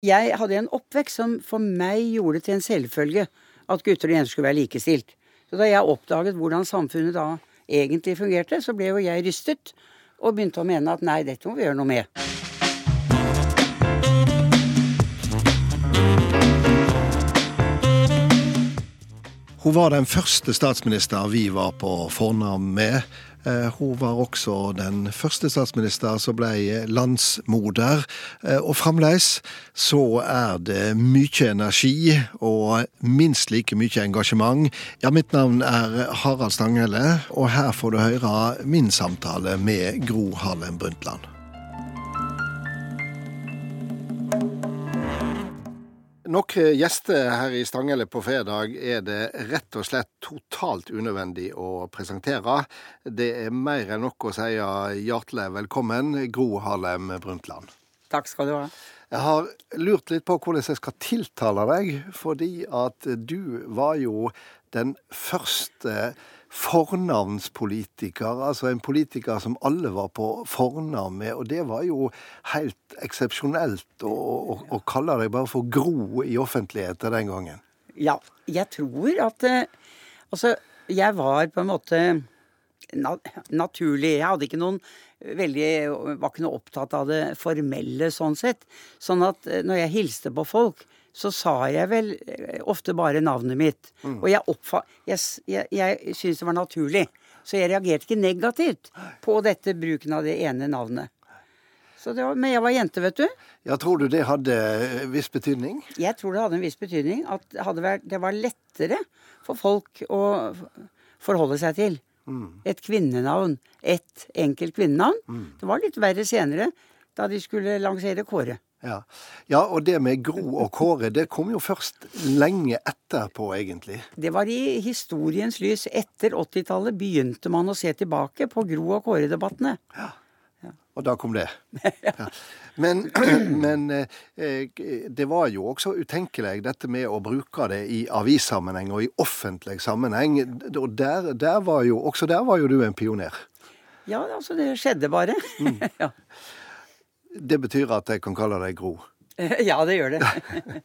Jeg hadde en oppvekst som for meg gjorde det til en selvfølge at gutter og jenter skulle være likestilt. Så da jeg oppdaget hvordan samfunnet da egentlig fungerte, så ble jo jeg rystet og begynte å mene at nei, dette må vi gjøre noe med. Hun var den første statsminister vi var på fornavn med. Eh, hun var også den første statsminister som ble landsmoder. Eh, og fremdeles så er det mye energi og minst like mye engasjement. Ja, mitt navn er Harald Stanghelle, og her får du høre min samtale med Gro Harlem Brundtland. Noen gjester her i Stanghelle på fredag er det rett og slett totalt unødvendig å presentere. Det er mer enn nok å si hjertelig velkommen, Gro Harlem Brundtland. Takk skal du ha. Jeg har lurt litt på hvordan jeg skal tiltale deg, fordi at du var jo den første fornavnspolitiker, altså en politiker som alle var på fornavn med. Og det var jo helt eksepsjonelt å, å, å, kalle deg bare for Gro i offentligheten den gangen. Ja, jeg tror at eh, Altså, jeg var på en måte naturlig. Jeg hadde ikke noen veldig Var ikke noe opptatt av det formelle sånn sett. Sånn at eh, når jeg hilste på folk, så sa jeg vel eh, ofte bare navnet mitt. Mm. Og jeg, oppfa jeg, jeg, jeg syntes det var naturlig. Så jeg reagerte ikke negativt på dette bruken av det ene navnet. Var, men jeg var jente, vet du. Ja, Tror du det hadde viss betydning? Jeg tror det hadde en viss betydning. At det, vært, det var lettere for folk å forholde seg til. Mm. Et kvinnenavn. Et enkelt kvinnenavn. Mm. Det var litt verre senere, da de skulle lansere Kåre. Ja. ja. og det med Gro og Kåre, det kom jo først lenge etterpå, egentlig. Det var i historiens lys. Etter 80-tallet begynte man å se tilbake på Gro og Kåre-debattene. Ja. ja. Og da kom det. ja. Men, men eh, det var jo også utenkelig, dette med å bruke det i avissammenheng og i offentlig sammenheng. Og der, der var jo, også der var jo du en pioner. Ja, altså det skjedde bare. Mm. ja. Det betyr at jeg kan kalle deg Gro? Ja, det gjør det.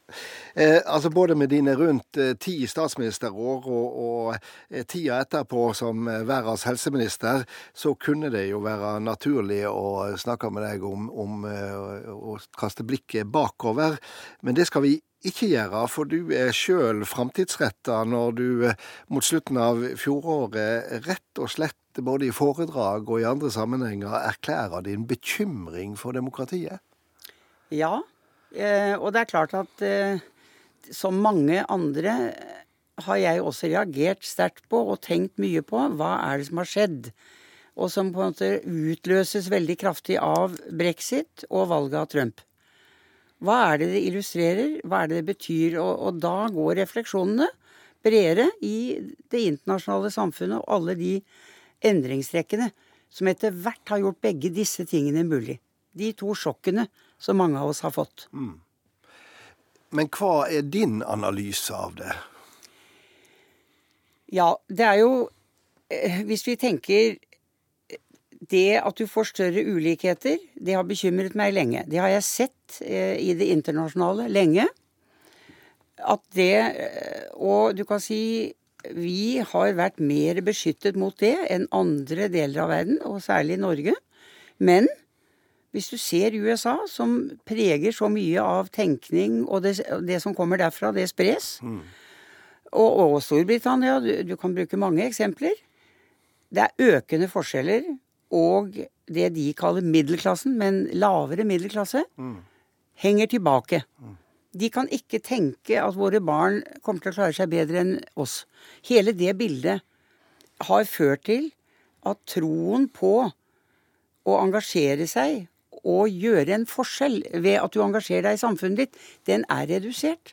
eh, altså Både med dine rundt eh, ti statsministerår og, og eh, tida etterpå som verdens helseminister, så kunne det jo være naturlig å snakke med deg om, om å kaste blikket bakover. Men det skal vi ikke gjøre, for du er sjøl framtidsretta når du mot slutten av fjoråret rett og slett både i foredrag og i andre sammenhenger erklærer din bekymring for demokratiet? Ja, eh, og det er klart at eh, som mange andre har jeg også reagert sterkt på og tenkt mye på hva er det som har skjedd. Og som på en måte utløses veldig kraftig av brexit og valget av Trump. Hva er det det illustrerer? Hva er det det betyr? Og, og da går refleksjonene bredere i det internasjonale samfunnet og alle de endringstrekkene som etter hvert har gjort begge disse tingene mulig. De to sjokkene som mange av oss har fått. Mm. Men hva er din analyse av det? Ja, det er jo eh, Hvis vi tenker Det at du får større ulikheter, det har bekymret meg lenge. Det har jeg sett eh, i det internasjonale lenge. At det eh, Og du kan si vi har vært mer beskyttet mot det enn andre deler av verden, og særlig Norge. Men hvis du ser USA, som preger så mye av tenkning, og det, det som kommer derfra, det spres. Mm. Og, og, Storbritannia, du, du, kan bruke mange eksempler. Det er økende forskjeller, og det de kaller middelklassen, men lavere middelklasse, mm. henger tilbake. Mm. De kan ikke tenke at våre barn kommer til å klare seg bedre enn oss. Hele det bildet har ført til at troen på å engasjere seg og gjøre en forskjell ved at du engasjerer deg i samfunnet ditt, den er redusert.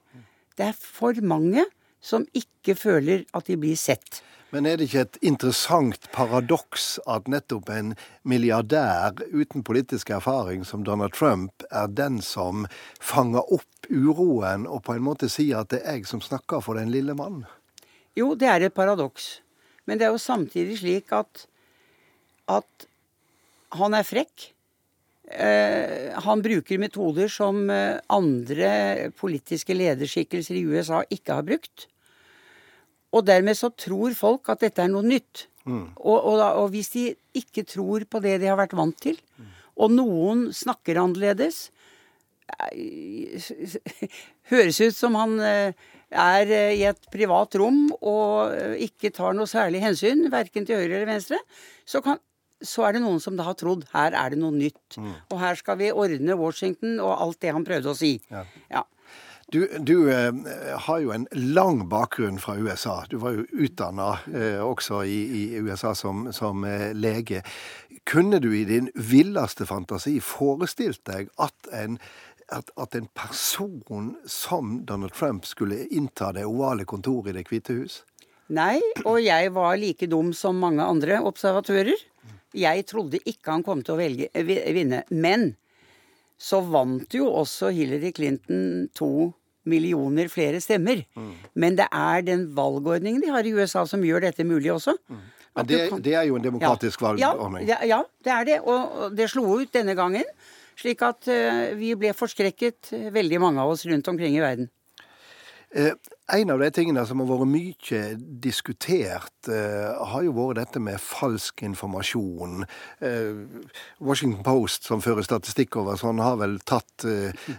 Det er for mange som ikke føler at de blir sett. Men er det ikke et interessant paradoks at nettopp en milliardær uten politisk erfaring som Donald Trump er den som fanger opp uroen og på en måte sier at det er jeg som snakker for den lille mannen? Jo, det er et paradoks. Men det er jo samtidig slik at, at han er frekk. Eh, han bruker metoder som eh, andre politiske lederskikkelser i USA ikke har brukt. Og dermed så tror folk at dette er noe nytt. Mm. Og, og, og, hvis de ikke tror på det de har vært vant til, og noen snakker annerledes eh, Høres ut som han er i et privat rom og ikke tar noe særlig hensyn, verken til høyre eller venstre, så kan, så er det noen som da har trodd her er det noe nytt. Mm. Og her skal vi ordne Washington og alt det han prøvde å si. Ja. ja. Du, du eh, har jo en lang bakgrunn fra USA. Du var jo utdanna eh, også i, i, USA som, som eh, lege. Kunne du i din villeste fantasi forestilt deg at en, at, at en person som Donald Trump skulle innta det ovale kontoret i Det hvite hus? Nei, og jeg var like dum som mange andre observatører. Jeg trodde ikke han kom til å velge, vinne. Men så vant jo også Hillary Clinton to millioner flere stemmer. Mm. Men det er den valgordningen de har i USA som gjør dette mulig også. Mm. Men det, kan... det, er jo en demokratisk ja, valgordning? Ja, ja, det er det. Og det slo ut denne gangen. Slik at uh, vi ble forskrekket, veldig mange av oss rundt omkring i verden. Eh, en av de tingene som har vært mye diskutert, eh, har jo vært dette med falsk informasjon. Eh, Washington Post, som fører statistikk over sånn, har vel tatt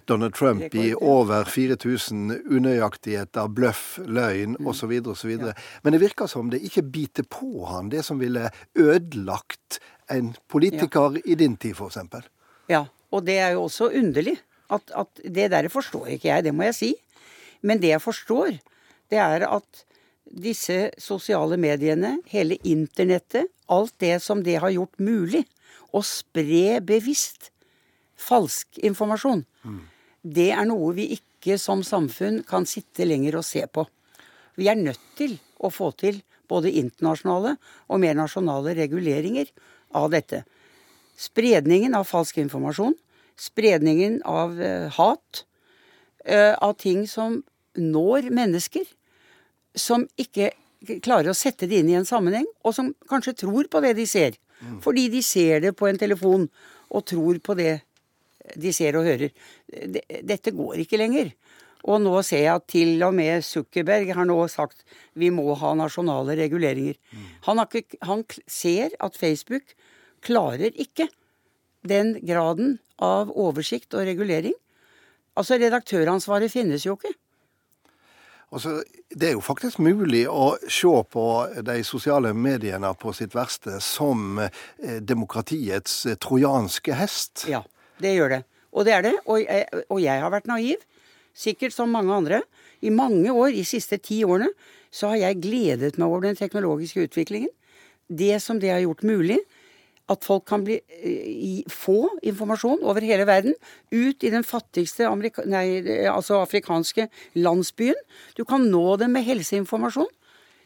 Donald Trump i over 4000 unøyaktigheter, bløff, løgn mm. osv. osv. Men det virker som det ikke biter på han, det som ville ødelagt en politiker i din tid, f.eks. Ja, og det er jo også underlig. At, at det der forstår ikke jeg, det må jeg si. Men det jeg forstår, det er at disse sosiale mediene, hele internettet, alt det som det har gjort mulig å spre bevisst falsk informasjon, mm. det er noe vi ikke som samfunn kan sitte lenger og se på. Vi er nødt til å få til både internasjonale og mer nasjonale reguleringer av dette. Spredningen av falsk informasjon, spredningen av uh, hat, uh, av ting som når mennesker som ikke klarer å sette det inn i en sammenheng, og som kanskje tror på det de ser. Mm. Fordi de ser det på en telefon og tror på det de ser og hører. Dette går ikke lenger. Og nå ser jeg at til og med Zuckerberg har nå sagt vi må ha nasjonale reguleringer. Mm. Han, ikke, han ser at Facebook klarer ikke den graden av oversikt og regulering. Altså, redaktøransvaret finnes jo ikke. Altså, det er jo faktisk mulig å se på de sosiale mediene på sitt verste som eh, demokratiets eh, trojanske hest. Ja, det gjør det. Og det er det. Og jeg, og jeg har vært naiv, sikkert som mange andre. I mange år, de siste ti årene, så har jeg gledet meg over den teknologiske utviklingen. Det som det har gjort mulig at folk kan bli, i, få informasjon over hele verden ut i den fattigste nei, altså afrikanske landsbyen. Du kan nå dem med helseinformasjon.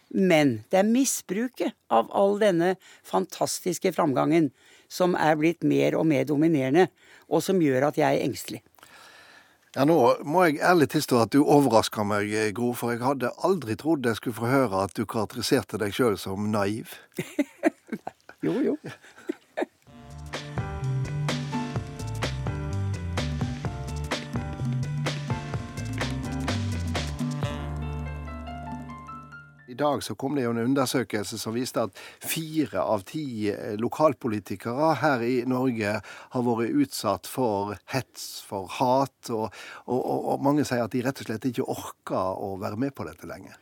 Men det er misbruket av all denne fantastiske framgangen som er blitt mer og mer dominerende, og som gjør at jeg er engstelig. Ja, Nå må jeg ærlig tilstå at du overrasker meg, Gro, for jeg hadde aldri trodd jeg skulle få høre at du karakteriserte deg sjøl som naiv. jo, jo. Dag så kom det jo en undersøkelse som viste at fire av ti eh, lokalpolitikere her i Norge har vært utsatt for hets, for hat, og, og, og mange sier at de rett og slett ikke orker å være med på dette lenger.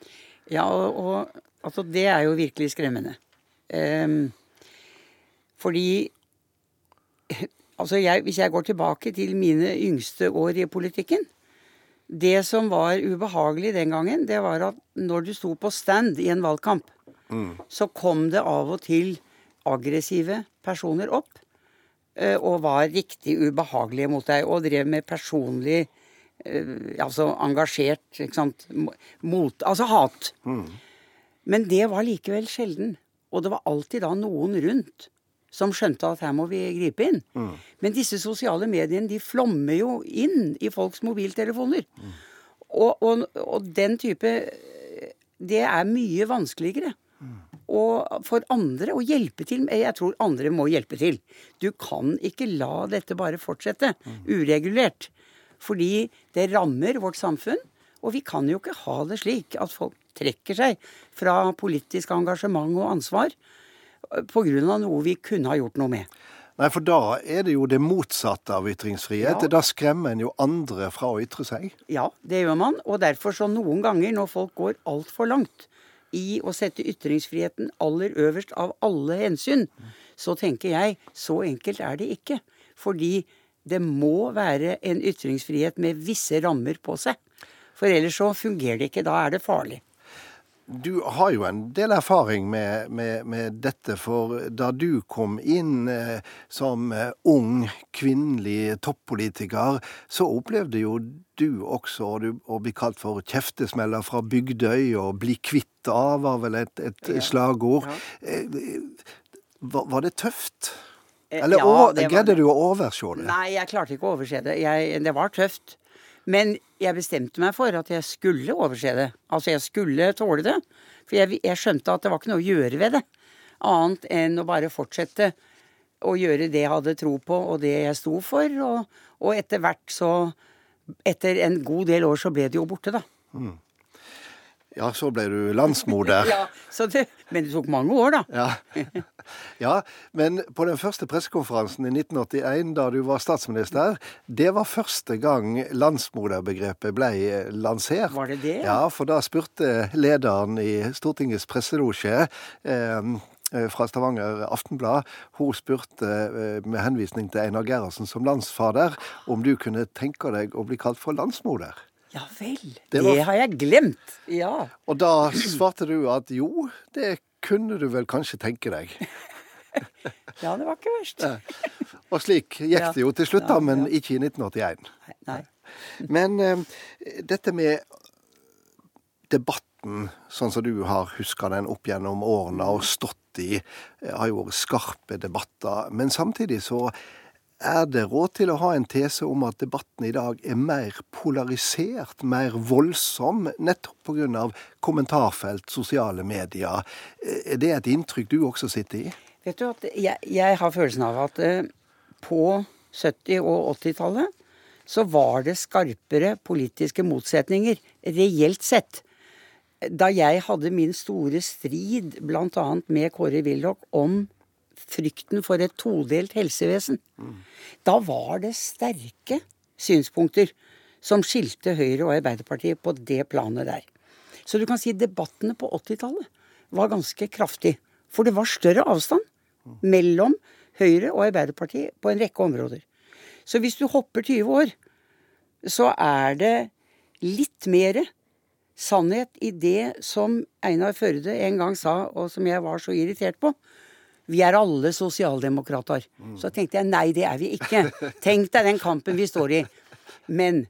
Ja, og, og altså, det er jo virkelig skremmende. Um, fordi Altså, jeg, hvis jeg går tilbake til mine yngste år i politikken, det som var ubehagelig den gangen, det var at når du sto på stand i en valgkamp, mm. så kom det av og til aggressive personer opp eh, og var riktig ubehagelige mot deg og drev med personlig eh, Altså engasjert, ikke sant Mot Altså hat. Mm. Men det var likevel sjelden. Og det var alltid da noen rundt som skjønte at her må vi gripe inn. Mm. Men disse sosiale mediene de flommer jo inn i folks mobiltelefoner. Mm. Og, og, og, den type Det er mye vanskeligere mm. og for andre å hjelpe til. Jeg tror andre må hjelpe til. Du kan ikke la dette bare fortsette uregulert. Fordi det rammer vårt samfunn. Og vi kan jo ikke ha det slik at folk trekker seg fra politisk engasjement og ansvar pga. noe vi kunne ha gjort noe med. Nei, for da er det jo det motsatte av ytringsfrihet. Ja. Da skremmer en jo andre fra å ytre seg. Ja, det gjør man. Og derfor så noen ganger når folk går altfor langt i å sette ytringsfriheten aller øverst av alle hensyn, så tenker jeg så enkelt er det ikke. Fordi det må være en ytringsfrihet med visse rammer på seg. For ellers så fungerer det ikke. Da er det farlig. Du har jo en del erfaring med, med, med dette, for da du kom inn eh, som eh, ung kvinnelig toppolitiker, så opplevde jo du også å, å bli kalt for kjeftesmeller fra Bygdøy, og 'bli kvitt av' var vel et, et Ja. slagord. Ja. Eh, Var, var det tøft? Eh, Eller ja, greide du å overse det? Nei, jeg klarte ikke å overse det. Jeg, det var tøft. Men jeg bestemte meg for at jeg skulle overse det. Altså, jeg skulle tåle det. For jeg, jeg skjønte at det var ikke noe å gjøre ved det. Annet enn å bare fortsette å gjøre det jeg hadde tro på, og det jeg sto for. Og, og etter hvert så Etter en god del år så ble det jo borte, da. Ja, så ble du landsmoder. Ja, det, men det tok mange år, da. Ja. ja, men på den første pressekonferansen i 1981, da du var statsminister, det var første gang landsmoderbegrepet ble lansert. Var det det? Ja, for da spurte lederen i Stortingets presselosje eh, fra Stavanger Aftenblad. Hun spurte eh, med henvisning til Einar Gerhardsen som landsfader om du kunne tenke deg å bli kalt for landsmoder. Ja vel. Det Det, har jeg glemt. Ja. Og da svarte du at jo, det kunne du vel kanskje tenke deg. ja, det var ikke verst. Og slik gikk det jo til slutt, da, men ikke i 1981. Nei. Men eh, dette med debatten, sånn som du har huska den opp gjennom årene og stått i, eh, har jo vært skarpe debatter. Men samtidig så er det råd til å ha en tese om at debatten i dag er mer polarisert, mer voldsom, nettopp pga. kommentarfelt, sosiale medier. Er det et inntrykk du også sitter i? Vet du at jeg, jeg har følelsen av at eh, på 70- og 80-tallet så var det skarpere politiske motsetninger, reelt sett. Da jeg hadde min store strid bl.a. med Kåre Willoch om frykten for et todelt helsevesen, da var det sterke synspunkter som skilte Høyre og Arbeiderpartiet på det planet der. Så du kan si debattene på 80-tallet var ganske kraftig. For det var større avstand mellom Høyre og Arbeiderpartiet på en rekke områder. Så hvis du hopper 20 år, så er det litt mer sannhet i det som Einar Førde en gang sa, og som jeg var så irritert på. Vi er alle sosialdemokrater. Så tenkte jeg nei, det er vi ikke. Tenk deg den kampen vi står i. Men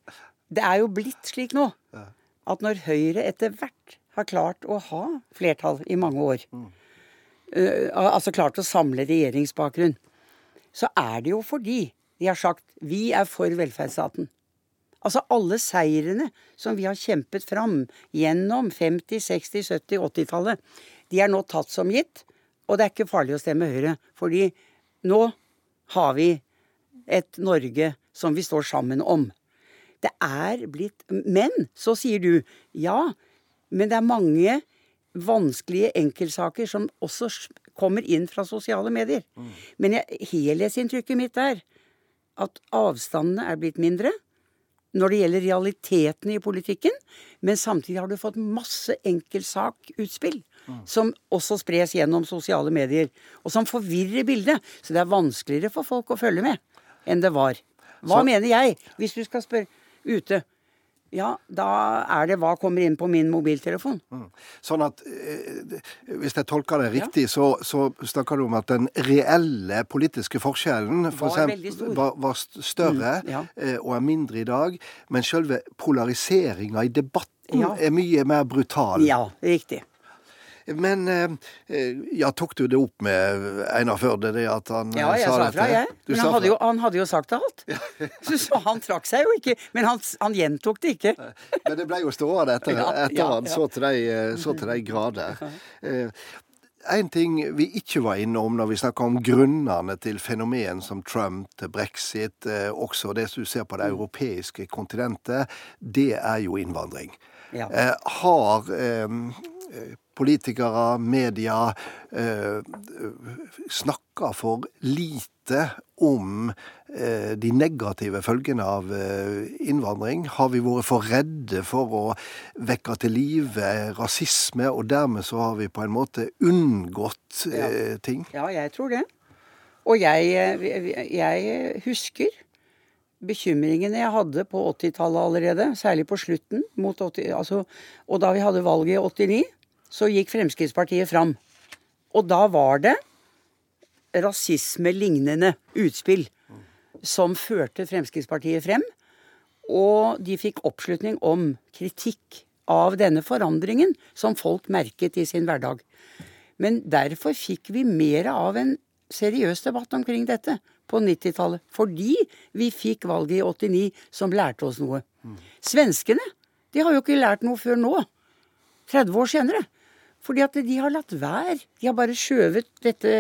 det er jo blitt slik nå at når Høyre etter hvert har klart å ha flertall i mange år, uh, altså klart å samle regjeringsbakgrunn, så er det jo fordi de har sagt vi er for velferdsstaten. Altså alle seirene som vi har kjempet fram gjennom 50-, 60-, 70-, 80-tallet, de er nå tatt som gitt. Og det er ikke farlig å stemme Høyre, fordi nå har vi et Norge som vi står sammen om. Det er blitt Men så sier du ja, men det er mange vanskelige enkeltsaker som også kommer inn fra sosiale medier. Men jeg, helhetsinntrykket mitt er at avstandene er blitt mindre når det gjelder realitetene i politikken, men samtidig har du fått masse enkeltsakutspill som også spres gjennom sosiale medier, og som forvirrer bildet. Så det er vanskeligere for folk å følge med enn det var. Hva Så- mener jeg? Hvis du skal spørre ute, ja, da er det hva kommer inn på min mobiltelefon. Sånn at eh, Hvis jeg tolker det riktig, så, så snakker du om at den reelle politiske forskjellen for Var eksempel, stor. var, var større Mm, ja. eh, og er mindre i dag. Men selve polariseringa i debatten Ja. er mye mer brutal. Ja, riktig. Men eh, ja, tok du det opp med Einar Førde, det at han eh, Ja, jeg sa dette? fra, jeg. Men han hadde, jo, han hadde jo sagt alt. Så, så han trakk seg jo ikke. Men han, han gjentok det ikke. Men det ble jo stående etter, Ja, etter ja, han så til de, eh, så til de grader. Eh, en ting vi ikke var innom når vi snakka om grunnene til fenomen som Trump, til brexit, også det som du ser på det mm. europeiske kontinentet, det er jo innvandring. Ja. Har politikere, media, eh, snakker for lite om eh, de negative følgene av eh, innvandring? Har vi vært for redde for å vekke til live rasisme, og dermed så har vi på en måte unngått ja. ting? Ja, jeg tror det. Og jeg, jeg husker bekymringene jeg hadde på 80-tallet allerede, særlig på slutten. 80, altså, og da vi hadde valget i 89, så gikk Fremskrittspartiet fram. Og da var det rasismelignende utspill som førte Fremskrittspartiet frem. Og de fikk oppslutning om kritikk av denne forandringen som folk merket i sin hverdag. Men derfor fikk vi mer av en seriøs debatt omkring dette på 90-tallet. Fordi vi fikk valget i 89 som lærte oss noe. Svenskene de har jo ikke lært noe før nå. 30 år senere. Fordi at de har latt være. De har bare skjøvet dette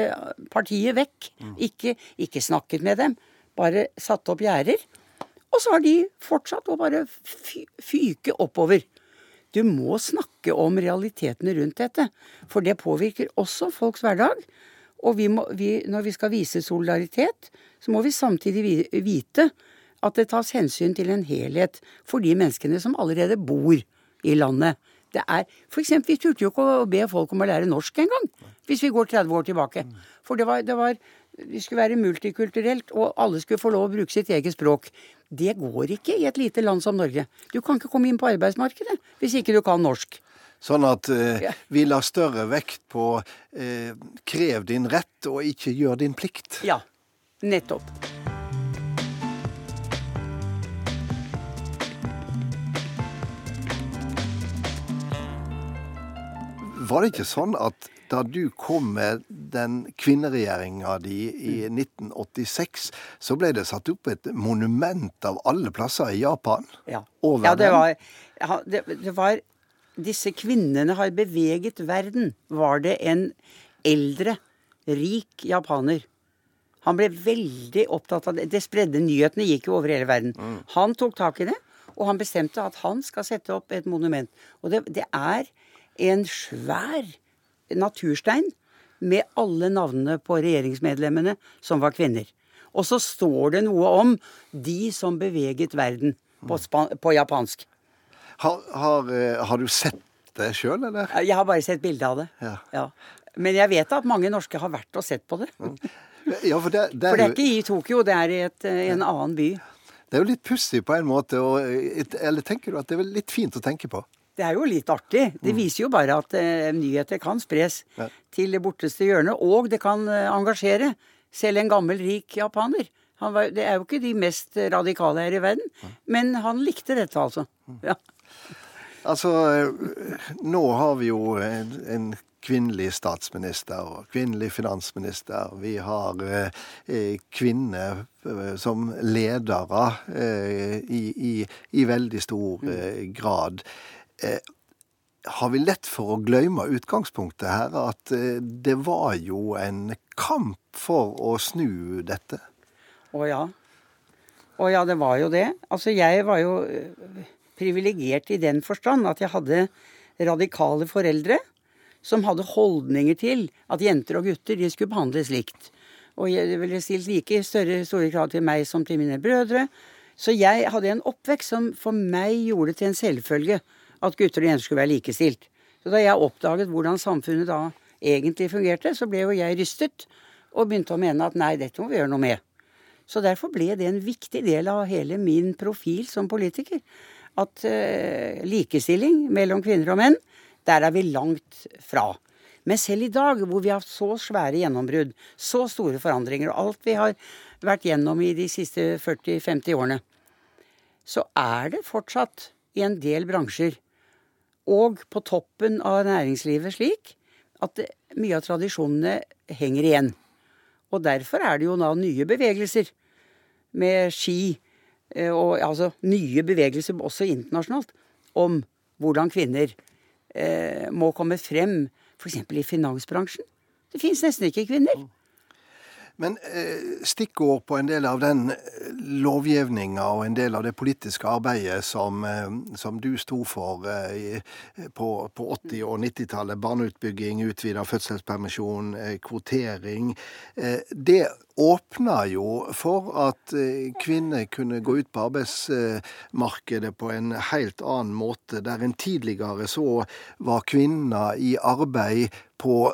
partiet vekk. Ikke, ikke snakket med dem. Bare satt opp gjerder. Og så har de fortsatt å bare fyke oppover. Du må snakke om realitetene rundt dette. For det påvirker også folks hverdag. Og vi må, vi, når vi skal vise solidaritet, så må vi samtidig vite at det tas hensyn til en helhet for de menneskene som allerede bor i landet. Det er, for eksempel, Vi turte jo ikke å be folk om å lære norsk engang, hvis vi går 30 år tilbake. For det var, det var vi skulle være multikulturelt, og alle skulle få lov å bruke sitt eget språk. Det går ikke i et lite land som Norge. Du kan ikke komme inn på arbeidsmarkedet hvis ikke du kan norsk. Sånn at eh, vi la større vekt på eh, krev din rett og ikke gjør din plikt. Ja, nettopp. Var det ikke sånn at da du kom med den kvinneregjeringa di i 1986, så ble det satt opp et monument av alle plasser i Japan? Ja, ja det, var, ja, det, det var Disse kvinnene har beveget verden, var det en eldre, rik japaner. Han ble veldig opptatt av det. Det spredde nyhetene gikk jo over hele verden. Mm. Han tok tak i det, og han bestemte at han skal sette opp et monument. Og det, det er en svær naturstein med alle navnene på regjeringsmedlemmene som var kvinner. Og så står det noe om de som beveget verden på, på japansk. Har, har, eh, har, du sett det sjøl, eller? Jeg har bare sett bilde av det. Ja. Ja. Men jeg vet at mange norske har vært og sett på det. Ja, for, det, det er for, det, er ikke i Tokyo, det er i et, eh, en annen by. Det er jo litt pussig på en måte, og, eller tenker du at det er litt fint å tenke på? Det er jo litt artig. Det mm. viser jo bare at eh, nyheter kan spres ja. til det borteste hjørnet. Og det kan uh, engasjere selv en gammel, rik japaner. Var, det er jo ikke de mest radikale her i verden, ja. men han likte dette, altså. Mm. Ja. Altså, nå har vi jo en, en kvinnelig statsminister og kvinnelig finansminister. Vi har eh, kvinner eh, som ledere eh, i, i, i, veldig stor mm. eh, grad. Eh, har vi lett for å glemme utgangspunktet her, at eh, det var jo en kamp for å snu dette? Å ja. Å ja, det var jo det. Altså, jeg var jo eh, privilegert i den forstand at jeg hadde radikale foreldre som hadde holdninger til at jenter og gutter de skulle behandles likt. Og det ville stilt like større store krav til meg som til mine brødre. Så jeg hadde en oppvekst som for meg gjorde det til en selvfølge at gutter og jenter skulle være likestilt. Så da jeg oppdaget hvordan samfunnet da egentlig fungerte, så ble jo jeg rystet og begynte å mene at nei, dette må vi gjøre noe med. Så derfor ble det en viktig del av hele min profil som politiker. At uh, likestilling mellom kvinner og menn, der er vi langt fra. Men selv i dag, hvor vi har så svære gjennombrudd, så store forandringer, og alt vi har vært gjennom i de siste 40-50 årene, så er det fortsatt i en del bransjer og på toppen av næringslivet slik at det, mye av tradisjonene henger igjen. Og derfor er det jo da nye bevegelser med ski, eh, og altså nye bevegelser også internasjonalt, om hvordan kvinner eh, må komme frem f.eks. i finansbransjen. Det fins nesten ikke kvinner. Men eh, stikkord på en del av den eh, lovgivninga og en del av det politiske arbeidet som, eh, som du sto for eh, på, på 80- og 90-tallet, barneutbygging, utvida fødselspermisjon, eh, kvotering, eh, det åpna jo for at kvinner kunne gå ut på arbeidsmarkedet på en helt annen måte. Der en tidligere så var kvinner i arbeid på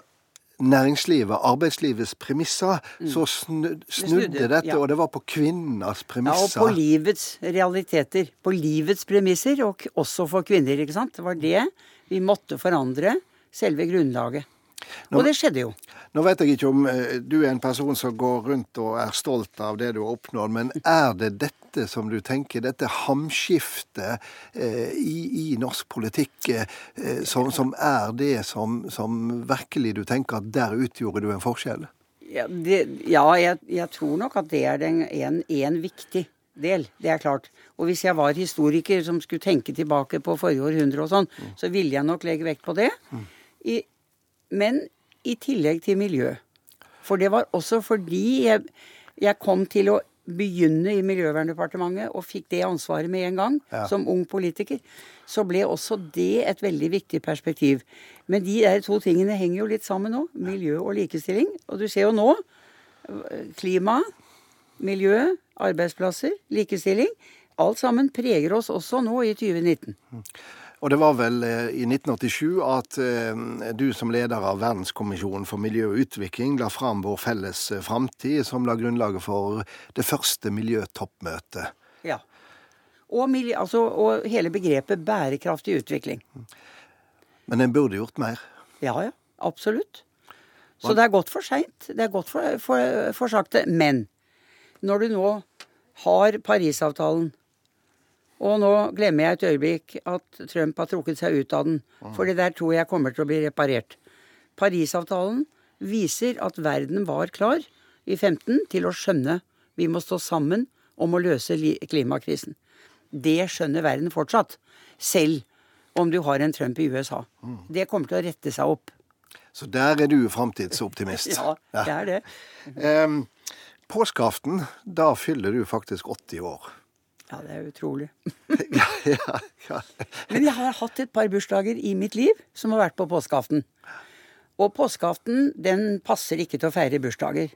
næringslivet, arbeidslivets premisser, mm. så snudde, snudde dette, ja. og det var på kvinnenes premisser. Ja, og på livets realiteter. På livets premisser, og også for kvinner, ikke sant. Det var det vi måtte forandre, selve grunnlaget. Nå, og det skjedde jo. Nå vet jeg ikke om eh, du er en person som går rundt og er stolt av det du har oppnådd, men er det dette som du tenker, dette hamskiftet eh, i, i, norsk politikk, eh, som, som, er det som, som, virkelig du tenker at der utgjorde du en forskjell? Ja, det, ja jeg, jeg, tror nok at det er en, en, en viktig del. Det er klart. Og hvis jeg var historiker som skulle tenke tilbake på forrige århundre og sånn, mm. så ville jeg nok legge vekt på det. Mm. I, men i tillegg til miljø. For det var også fordi jeg, jeg kom til å begynne i Miljøverndepartementet og fikk det ansvaret med en gang, ja. som ung politiker, så ble også det et veldig viktig perspektiv. Men de der to tingene henger jo litt sammen nå. Miljø og likestilling. Og du ser jo nå klima, miljø, arbeidsplasser, likestilling. Alt sammen preger oss også nå i 2019. Og det var vel eh, i 1987 at eh, du som leder av Verdenskommisjonen for miljø og utvikling la fram Vår felles eh, framtid, som la grunnlaget for det første miljøtoppmøtet. Ja. Og, miljø, altså, og hele begrepet bærekraftig utvikling. Men en burde gjort mer? Ja, ja. Absolutt. Så det er godt for seint. Det er godt for, for, for sakte. Men når du nå har Parisavtalen og nå glemmer jeg et øyeblikk at Trump har trukket seg ut av den. For det der tror jeg kommer til å bli reparert. Parisavtalen viser at verden var klar i 15 til å skjønne vi må stå sammen om å løse klimakrisen. Det skjønner verden fortsatt. Selv om du har en Trump i USA. Det kommer til å rette seg opp. Så der er du framtidsoptimist. ja, det er det. um, påskeaften, da fyller du faktisk 80 år. Ja, det er utrolig. ja, ja, ja. Men jeg har hatt et par bursdager i mitt liv som har vært på påskeaften. Og påskeaften, den passer ikke til å feire bursdager.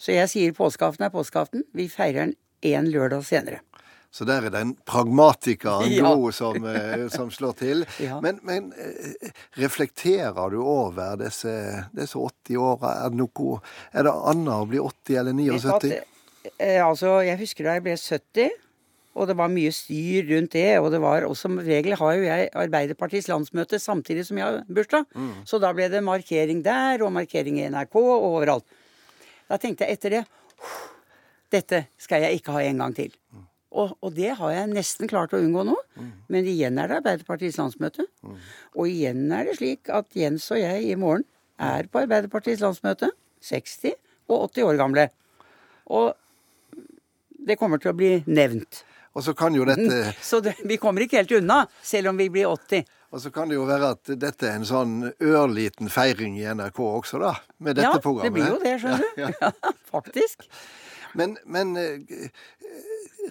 Så jeg sier påskeaften er påskeaften. Vi feirer den én lørdag senere. Så der er den pragmatikeren ja. som, eh, som, slår til. Ja. Men, men, eh, reflekterer du over disse, disse 80 åra? Er, er, det annet å bli 80 eller 79? Eh, altså, jeg husker da jeg ble 70. Og det var mye styr rundt det. Og det var også, som regel har jo jeg Arbeiderpartiets landsmøte samtidig som jeg har bursdag. Mm. Så da ble det markering der, og markering i NRK, og overalt. Da tenkte jeg etter det Dette skal jeg ikke ha en gang til. Mm. Og, og, det har jeg nesten klart å unngå nå. Mm. Men igjen er det Arbeiderpartiets landsmøte. Mm. Og igjen er det slik at Jens og jeg i morgen er på Arbeiderpartiets landsmøte. 60 og 80 år gamle. Og det kommer til å bli nevnt. Og så kan jo dette Så det, vi kommer ikke helt unna, selv om vi blir 80. Og så kan det jo være at dette er en sånn ørliten feiring i NRK også, da. Med dette ja, programmet. Ja, det blir jo det, skjønner du. Ja, ja. faktisk. Men, men, eh,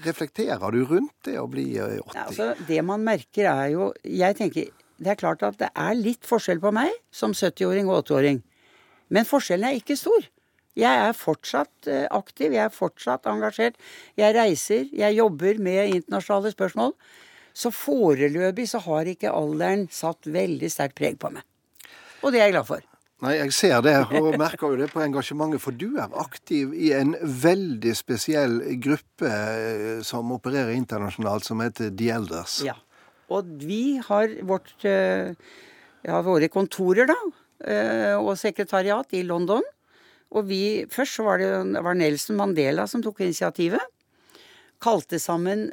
reflekterer du rundt det å bli 80? Eh, ja, altså, det man merker er jo Jeg tenker det er klart at det er litt forskjell på meg som 70-åring og 80-åring. Men forskjellen er ikke stor. Jeg er fortsatt eh, aktiv, jeg er fortsatt engasjert. Jeg reiser, jeg jobber med internasjonale spørsmål. Så foreløpig så har ikke alderen satt veldig sterkt preg på meg. Og det er jeg glad for. Nei, jeg ser det, og merker jo det på engasjementet. For du er aktiv i en veldig spesiell gruppe eh, som opererer internasjonalt, som heter The Elders. Ja. Og vi har vårt ja, eh, våre kontorer, da, og sekretariat i London. Og vi, Først så var det var Nelson Mandela som tok initiativet. Kalte sammen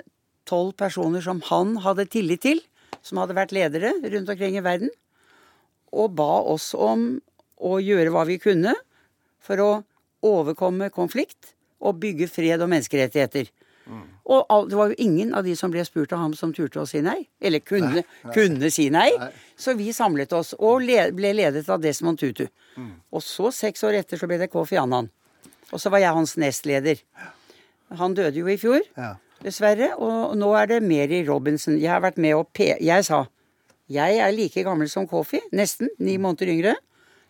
tolv personer som han hadde tillit til, som hadde vært ledere rundt omkring i verden, og ba oss om å gjøre hva vi kunne for å overkomme konflikt og bygge fred og menneskerettigheter. Mm. Og all, det var jo ingen av de som ble spurt av ham som turte å si nei. Eller kunne, kunne si nei. Så vi samlet oss, og le, ble ledet av Desmond Tutu. Og så, seks år etter, så ble det Kofi Annan. Og så var jeg hans nestleder. Han døde jo i fjor, Ja. dessverre. Og nå er det Mary Robinson. Jeg har vært med og pe... Jeg sa jeg er like gammel som Kofi, nesten. Ni måneder yngre.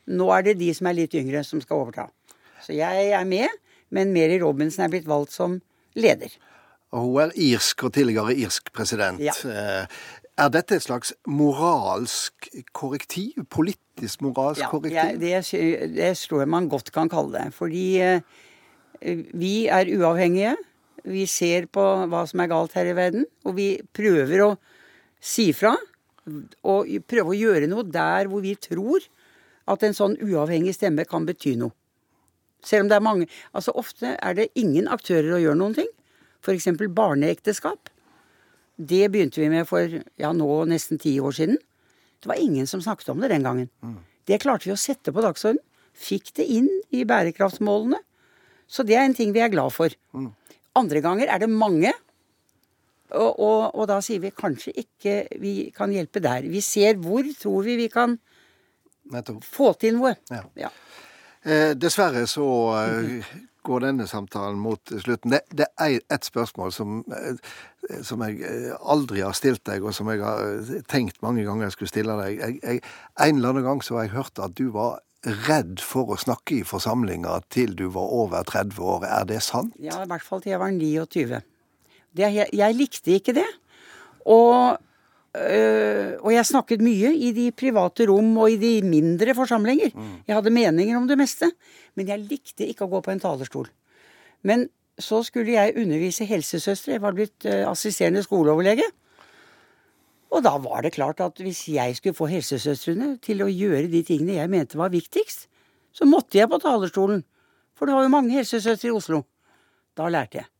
Nå er det de som er litt yngre, som skal overta. Så jeg er med, men Mary Robinson er blitt valgt som leder. Og hun er irsk og tidligere irsk president. Ja. Eh, Er dette et slags moralsk korrektiv? Politisk moralsk Ja, korrektiv? Ja, det, det tror jeg man godt kan kalle det. Fordi eh, vi er uavhengige. Vi ser på hva som er galt her i verden, og vi prøver å si fra. Og prøve å gjøre noe der hvor vi tror at en sånn uavhengig stemme kan bety noe. Selv om det er mange Altså ofte er det ingen aktører å gjøre noen ting. F.eks. barneekteskap. Det begynte vi med for ja, nå nesten ti år siden. Det var ingen som snakket om det den gangen. Det klarte vi å sette på dagsordenen. Fikk det inn i bærekraftsmålene. Så det er en ting vi er glad for. Andre ganger er det mange. Og, og, og da sier vi kanskje ikke vi kan hjelpe der. Vi ser hvor tror vi vi kan Nettopp. få til noe. Ja. Ja. Eh, dessverre så eh, går denne samtalen mot slutten. Det, det er et spørsmål som, eh, som jeg aldri har stilt deg, og som jeg har tenkt mange ganger jeg skulle stille deg. Jeg, jeg, en eller annen gang så har jeg hørt at du var redd for å snakke i forsamlinger til du var over 30 år. Er det sant? Ja, i hvert fall til jeg var 29. Det, jeg, jeg likte ikke det. Og, øh, og jeg snakket mye i de private rom og i de mindre forsamlinger. Jeg hadde meninger om det meste. Men jeg likte ikke å gå på en talerstol. Men så skulle jeg undervise helsesøstre. Jeg var blitt uh, assisterende skoleoverlege. Og da var det klart at hvis jeg skulle få helsesøstrene til å gjøre de tingene jeg mente var viktigst, så måtte jeg på talerstolen. For det var jo mange helsesøstre i Oslo. Da lærte jeg.